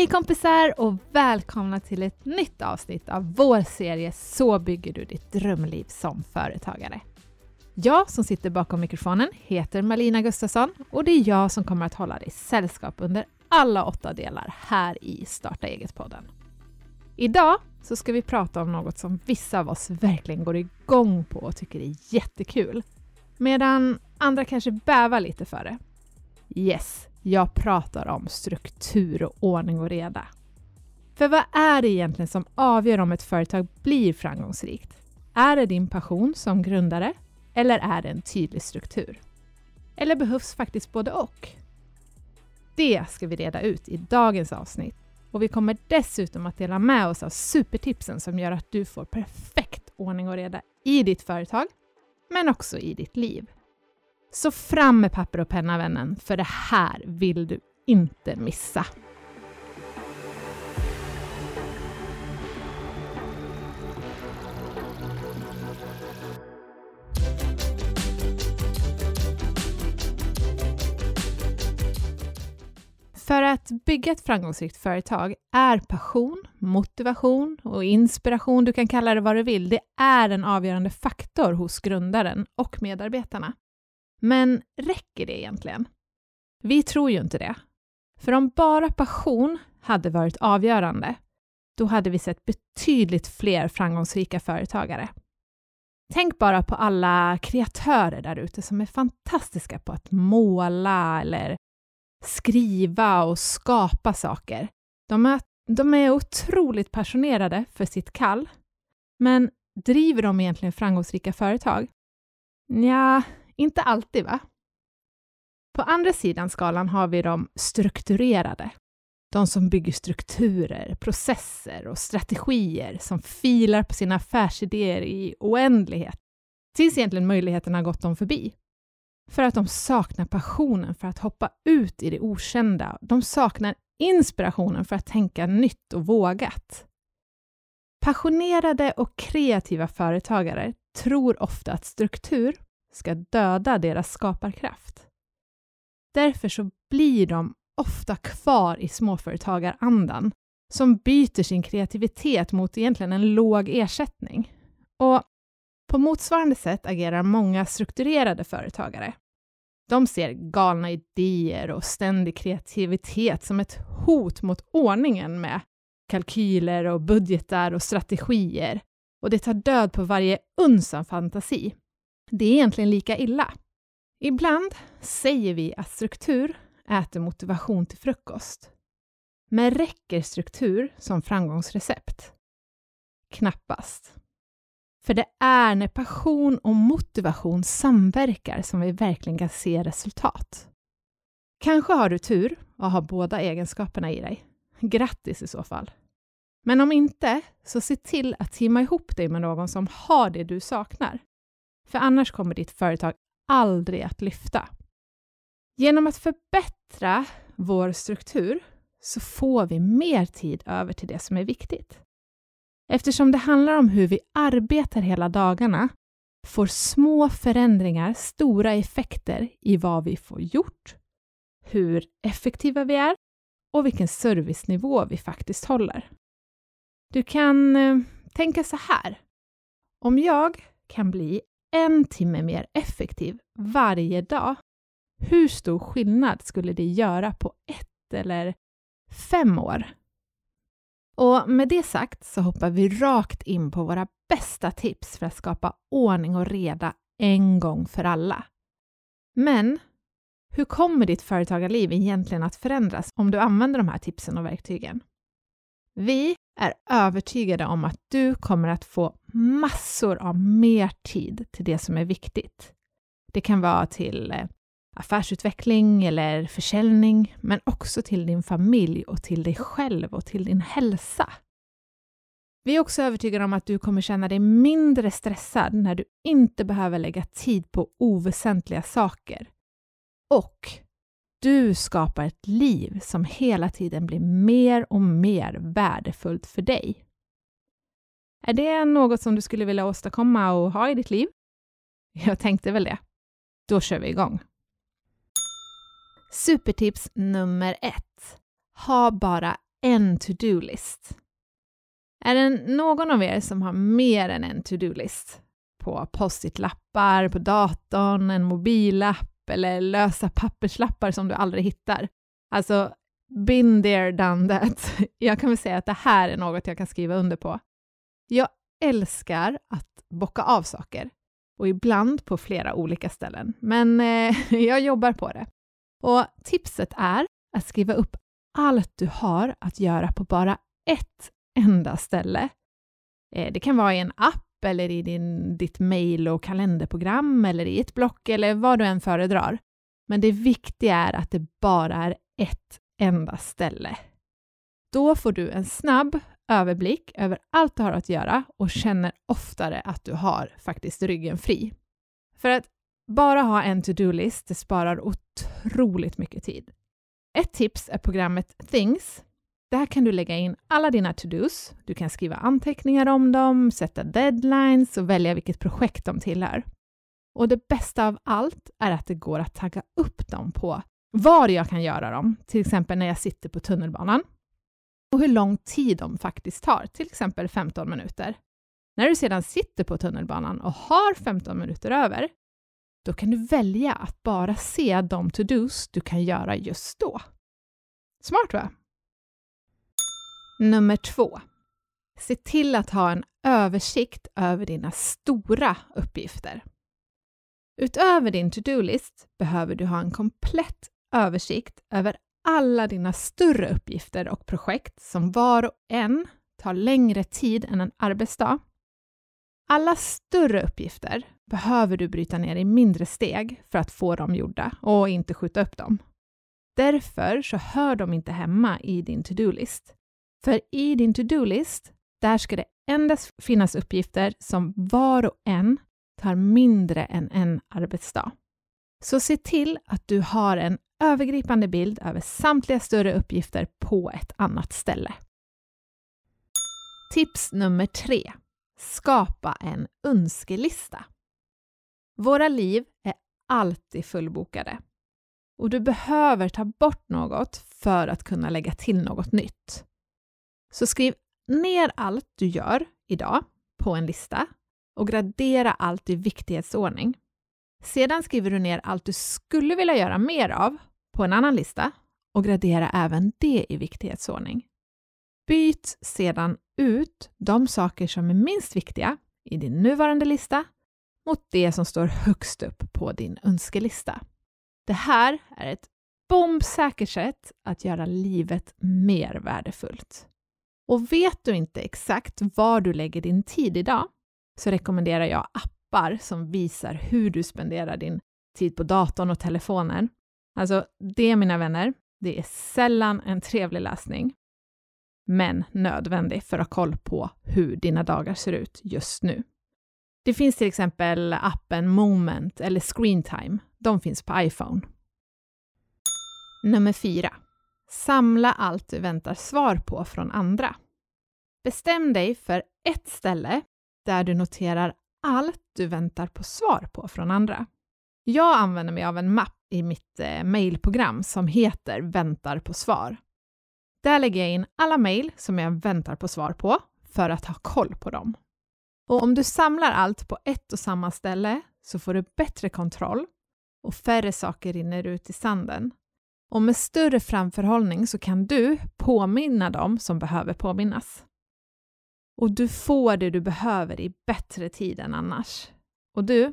Hej kompisar och välkomna till ett nytt avsnitt av vår serie Så bygger du ditt drömliv som företagare. Jag som sitter bakom mikrofonen heter Malina Gustafsson och det är jag som kommer att hålla dig sällskap under alla åtta delar här i Starta eget-podden. Idag så ska vi prata om något som vissa av oss verkligen går igång på och tycker är jättekul, medan andra kanske bävar lite för det. Yes, jag pratar om struktur och ordning och reda. För vad är det egentligen som avgör om ett företag blir framgångsrikt? Är det din passion som grundare eller är det en tydlig struktur? Eller behövs faktiskt både och? Det ska vi reda ut i dagens avsnitt och vi kommer dessutom att dela med oss av supertipsen som gör att du får perfekt ordning och reda i ditt företag, men också i ditt liv. Så fram med papper och penna vännen, för det här vill du inte missa. För att bygga ett framgångsrikt företag är passion, motivation och inspiration, du kan kalla det vad du vill, det är en avgörande faktor hos grundaren och medarbetarna. Men räcker det egentligen? Vi tror ju inte det. För om bara passion hade varit avgörande, då hade vi sett betydligt fler framgångsrika företagare. Tänk bara på alla kreatörer där ute som är fantastiska på att måla eller skriva och skapa saker. De är, de är otroligt passionerade för sitt kall, men driver de egentligen framgångsrika företag? Ja, inte alltid va? På andra sidan skalan har vi de strukturerade. De som bygger strukturer, processer och strategier som filar på sina affärsidéer i oändlighet tills egentligen möjligheterna har gått dem förbi. För att de saknar passionen för att hoppa ut i det okända. De saknar inspirationen för att tänka nytt och vågat. Passionerade och kreativa företagare tror ofta att struktur ska döda deras skaparkraft. Därför så blir de ofta kvar i småföretagarandan som byter sin kreativitet mot egentligen en låg ersättning. Och på motsvarande sätt agerar många strukturerade företagare. De ser galna idéer och ständig kreativitet som ett hot mot ordningen med kalkyler och budgetar och strategier och det tar död på varje uns av fantasi. Det är egentligen lika illa. Ibland säger vi att struktur äter motivation till frukost. Men räcker struktur som framgångsrecept? Knappast. För det är när passion och motivation samverkar som vi verkligen kan se resultat. Kanske har du tur och har båda egenskaperna i dig. Grattis i så fall. Men om inte, så se till att teama ihop dig med någon som har det du saknar. För annars kommer ditt företag aldrig att lyfta. Genom att förbättra vår struktur så får vi mer tid över till det som är viktigt. Eftersom det handlar om hur vi arbetar hela dagarna får små förändringar stora effekter i vad vi får gjort, hur effektiva vi är och vilken servicenivå vi faktiskt håller. Du kan eh, tänka så här. Om jag kan bli en timme mer effektiv varje dag, hur stor skillnad skulle det göra på ett eller fem år? Och med det sagt så hoppar vi rakt in på våra bästa tips för att skapa ordning och reda en gång för alla. Men hur kommer ditt företagarliv egentligen att förändras om du använder de här tipsen och verktygen? Vi är övertygade om att du kommer att få massor av mer tid till det som är viktigt. Det kan vara till eh, affärsutveckling eller försäljning, men också till din familj och till dig själv och till din hälsa. Vi är också övertygade om att du kommer känna dig mindre stressad när du inte behöver lägga tid på oväsentliga saker. Och du skapar ett liv som hela tiden blir mer och mer värdefullt för dig. Är det något som du skulle vilja åstadkomma och ha i ditt liv? Jag tänkte väl det. Då kör vi igång. Supertips nummer ett. Ha bara en to-do-list. Är det någon av er som har mer än en to-do-list? På post-it-lappar, på datorn, en mobilapp eller lösa papperslappar som du aldrig hittar. Alltså, been there, done that. Jag kan väl säga att det här är något jag kan skriva under på. Jag älskar att bocka av saker och ibland på flera olika ställen, men eh, jag jobbar på det. Och tipset är att skriva upp allt du har att göra på bara ett enda ställe. Eh, det kan vara i en app eller i din, ditt mejl och kalenderprogram eller i ett block eller vad du än föredrar. Men det viktiga är att det bara är ett enda ställe. Då får du en snabb överblick över allt du har att göra och känner oftare att du har faktiskt ryggen fri. För att bara ha en to-do-list, det sparar otroligt mycket tid. Ett tips är programmet Things. Där kan du lägga in alla dina to-dos. Du kan skriva anteckningar om dem, sätta deadlines och välja vilket projekt de tillhör. Och det bästa av allt är att det går att tagga upp dem på var jag kan göra dem, till exempel när jag sitter på tunnelbanan. Och hur lång tid de faktiskt tar, till exempel 15 minuter. När du sedan sitter på tunnelbanan och har 15 minuter över, då kan du välja att bara se de to-dos du kan göra just då. Smart va? Nummer två. Se till att ha en översikt över dina stora uppgifter. Utöver din to-do-list behöver du ha en komplett översikt över alla dina större uppgifter och projekt som var och en tar längre tid än en arbetsdag. Alla större uppgifter behöver du bryta ner i mindre steg för att få dem gjorda och inte skjuta upp dem. Därför så hör de inte hemma i din to-do-list. För i din to-do-list, där ska det endast finnas uppgifter som var och en tar mindre än en arbetsdag. Så se till att du har en övergripande bild över samtliga större uppgifter på ett annat ställe. Tips nummer tre. Skapa en önskelista. Våra liv är alltid fullbokade och du behöver ta bort något för att kunna lägga till något nytt. Så skriv ner allt du gör idag på en lista och gradera allt i viktighetsordning. Sedan skriver du ner allt du skulle vilja göra mer av på en annan lista och gradera även det i viktighetsordning. Byt sedan ut de saker som är minst viktiga i din nuvarande lista mot det som står högst upp på din önskelista. Det här är ett bombsäkert sätt att göra livet mer värdefullt. Och vet du inte exakt var du lägger din tid idag så rekommenderar jag appar som visar hur du spenderar din tid på datorn och telefonen. Alltså, det mina vänner, det är sällan en trevlig läsning, men nödvändig för att ha koll på hur dina dagar ser ut just nu. Det finns till exempel appen Moment eller Screentime. De finns på iPhone. Nummer 4. Samla allt du väntar svar på från andra. Bestäm dig för ett ställe där du noterar allt du väntar på svar på från andra. Jag använder mig av en mapp i mitt eh, mejlprogram som heter Väntar på svar. Där lägger jag in alla mejl som jag väntar på svar på för att ha koll på dem. Och om du samlar allt på ett och samma ställe så får du bättre kontroll och färre saker rinner ut i sanden. Och med större framförhållning så kan du påminna dem som behöver påminnas. Och du får det du behöver i bättre tid än annars. Och du,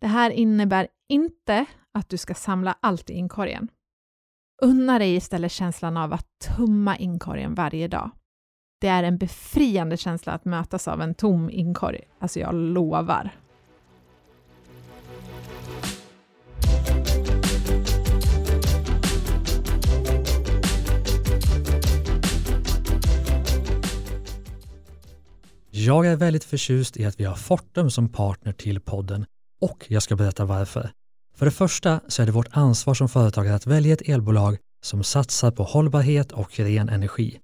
det här innebär inte att du ska samla allt i inkorgen. Unna dig istället känslan av att tumma inkorgen varje dag. Det är en befriande känsla att mötas av en tom inkorg, alltså jag lovar. Jag är väldigt förtjust i att vi har Fortum som partner till podden och jag ska berätta varför. För det första så är det vårt ansvar som företagare att välja ett elbolag som satsar på hållbarhet och ren energi.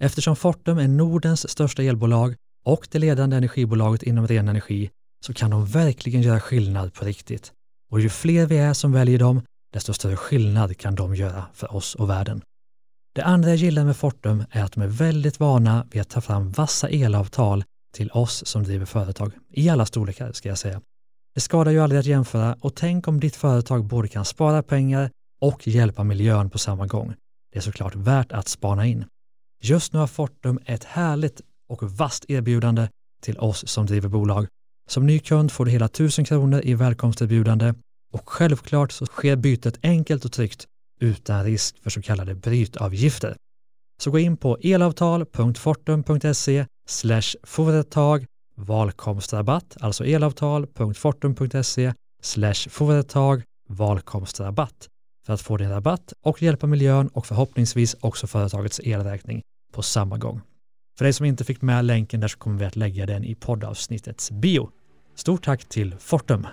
Eftersom Fortum är Nordens största elbolag och det ledande energibolaget inom ren energi så kan de verkligen göra skillnad på riktigt. Och ju fler vi är som väljer dem, desto större skillnad kan de göra för oss och världen. Det andra jag gillar med Fortum är att de är väldigt vana vid att ta fram vassa elavtal till oss som driver företag, i alla storlekar ska jag säga. Det skadar ju aldrig att jämföra och tänk om ditt företag både kan spara pengar och hjälpa miljön på samma gång. Det är såklart värt att spana in. Just nu har Fortum ett härligt och vast erbjudande till oss som driver bolag. Som ny kund får du hela 1000 kronor i välkomsterbjudande och självklart så sker bytet enkelt och tryggt utan risk för så kallade brytavgifter. Så gå in på elavtal.fortum.se slash företag valkomstrabatt, alltså elavtal.fortum.se företag valkomstrabatt för att få din rabatt och hjälpa miljön och förhoppningsvis också företagets elräkning på samma gång. För dig som inte fick med länken där så kommer vi att lägga den i poddavsnittets bio. Stort tack till Fortum!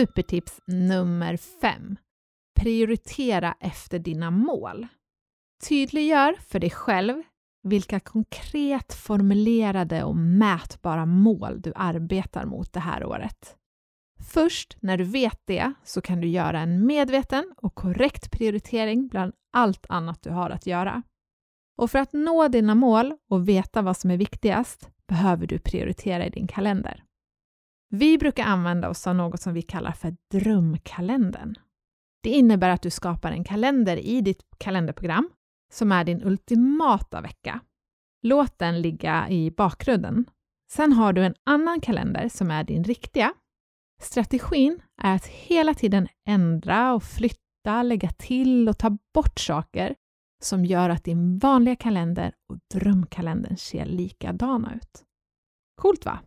Supertips nummer 5. Prioritera efter dina mål. Tydliggör för dig själv vilka konkret formulerade och mätbara mål du arbetar mot det här året. Först när du vet det så kan du göra en medveten och korrekt prioritering bland allt annat du har att göra. Och för att nå dina mål och veta vad som är viktigast behöver du prioritera i din kalender. Vi brukar använda oss av något som vi kallar för drömkalendern. Det innebär att du skapar en kalender i ditt kalenderprogram som är din ultimata vecka. Låt den ligga i bakgrunden. Sen har du en annan kalender som är din riktiga. Strategin är att hela tiden ändra och flytta, lägga till och ta bort saker som gör att din vanliga kalender och drömkalendern ser likadana ut. Coolt va?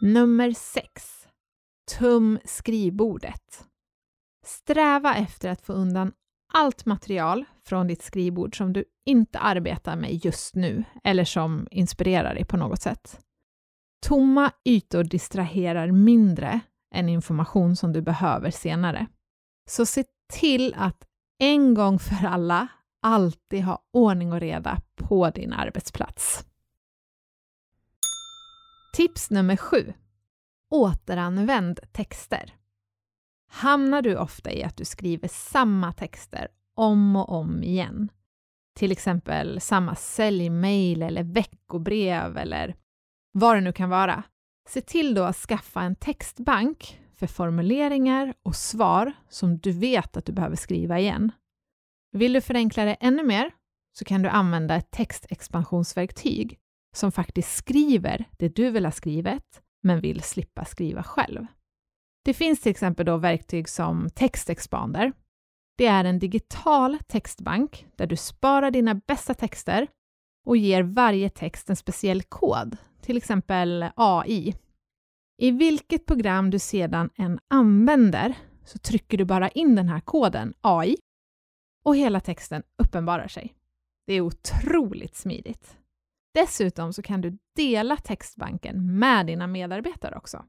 Nummer 6. Tum skrivbordet. Sträva efter att få undan allt material från ditt skrivbord som du inte arbetar med just nu eller som inspirerar dig på något sätt. Tomma ytor distraherar mindre än information som du behöver senare. Så se till att en gång för alla alltid ha ordning och reda på din arbetsplats. Tips nummer sju. Återanvänd texter. Hamnar du ofta i att du skriver samma texter om och om igen? Till exempel samma säljmail eller veckobrev eller vad det nu kan vara. Se till då att skaffa en textbank för formuleringar och svar som du vet att du behöver skriva igen. Vill du förenkla det ännu mer så kan du använda ett textexpansionsverktyg som faktiskt skriver det du vill ha skrivet men vill slippa skriva själv. Det finns till exempel då verktyg som Textexpander. Det är en digital textbank där du sparar dina bästa texter och ger varje text en speciell kod, till exempel AI. I vilket program du sedan än använder så trycker du bara in den här koden AI och hela texten uppenbarar sig. Det är otroligt smidigt. Dessutom så kan du dela textbanken med dina medarbetare också.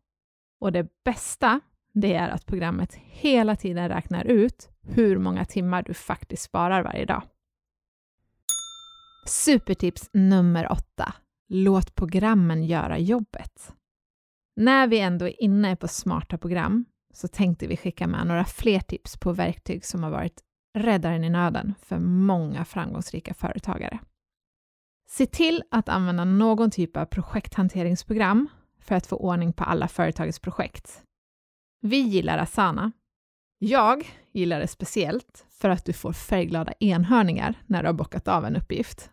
Och det bästa, det är att programmet hela tiden räknar ut hur många timmar du faktiskt sparar varje dag. Supertips nummer åtta. Låt programmen göra jobbet. När vi ändå är inne på smarta program så tänkte vi skicka med några fler tips på verktyg som har varit räddaren i nöden för många framgångsrika företagare. Se till att använda någon typ av projekthanteringsprogram för att få ordning på alla företagets projekt. Vi gillar Asana. Jag gillar det speciellt för att du får färgglada enhörningar när du har bockat av en uppgift.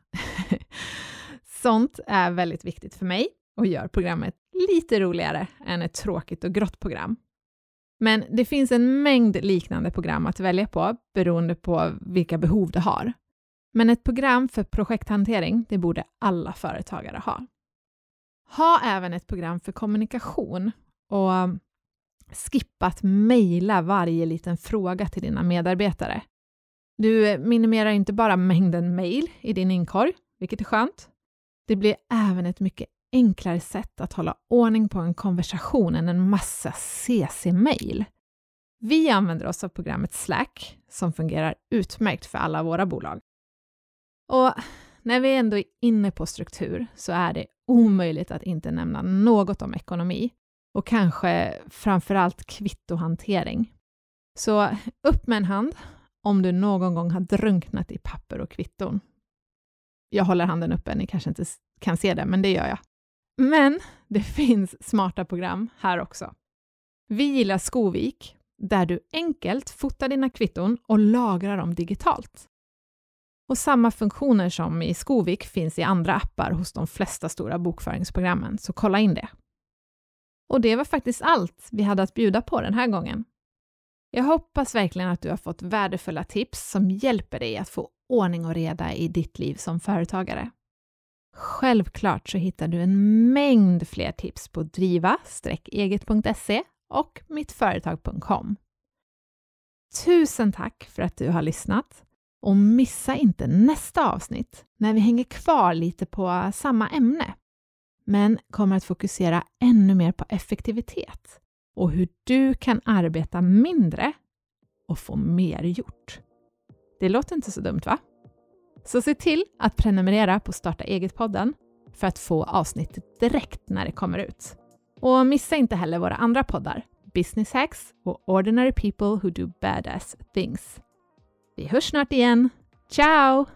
Sånt är väldigt viktigt för mig och gör programmet lite roligare än ett tråkigt och grått program. Men det finns en mängd liknande program att välja på beroende på vilka behov du har. Men ett program för projekthantering, det borde alla företagare ha. Ha även ett program för kommunikation och um, skippa att mejla varje liten fråga till dina medarbetare. Du eh, minimerar inte bara mängden mejl i din inkorg, vilket är skönt. Det blir även ett mycket enklare sätt att hålla ordning på en konversation än en massa CC-mejl. Vi använder oss av programmet Slack som fungerar utmärkt för alla våra bolag. Och när vi ändå är inne på struktur så är det omöjligt att inte nämna något om ekonomi och kanske framförallt kvittohantering. Så upp med en hand om du någon gång har drunknat i papper och kvitton. Jag håller handen uppe, ni kanske inte kan se det, men det gör jag. Men det finns smarta program här också. Vi gillar Skovik, där du enkelt fotar dina kvitton och lagrar dem digitalt. Och samma funktioner som i Skovik finns i andra appar hos de flesta stora bokföringsprogrammen, så kolla in det. Och det var faktiskt allt vi hade att bjuda på den här gången. Jag hoppas verkligen att du har fått värdefulla tips som hjälper dig att få ordning och reda i ditt liv som företagare. Självklart så hittar du en mängd fler tips på driva-eget.se och mittföretag.com. Tusen tack för att du har lyssnat och missa inte nästa avsnitt när vi hänger kvar lite på samma ämne men kommer att fokusera ännu mer på effektivitet och hur du kan arbeta mindre och få mer gjort. Det låter inte så dumt va? Så se till att prenumerera på Starta eget-podden för att få avsnittet direkt när det kommer ut. Och missa inte heller våra andra poddar, Business Hacks och Ordinary People Who Do Badass Things. Vi hörs snart igen. Ciao!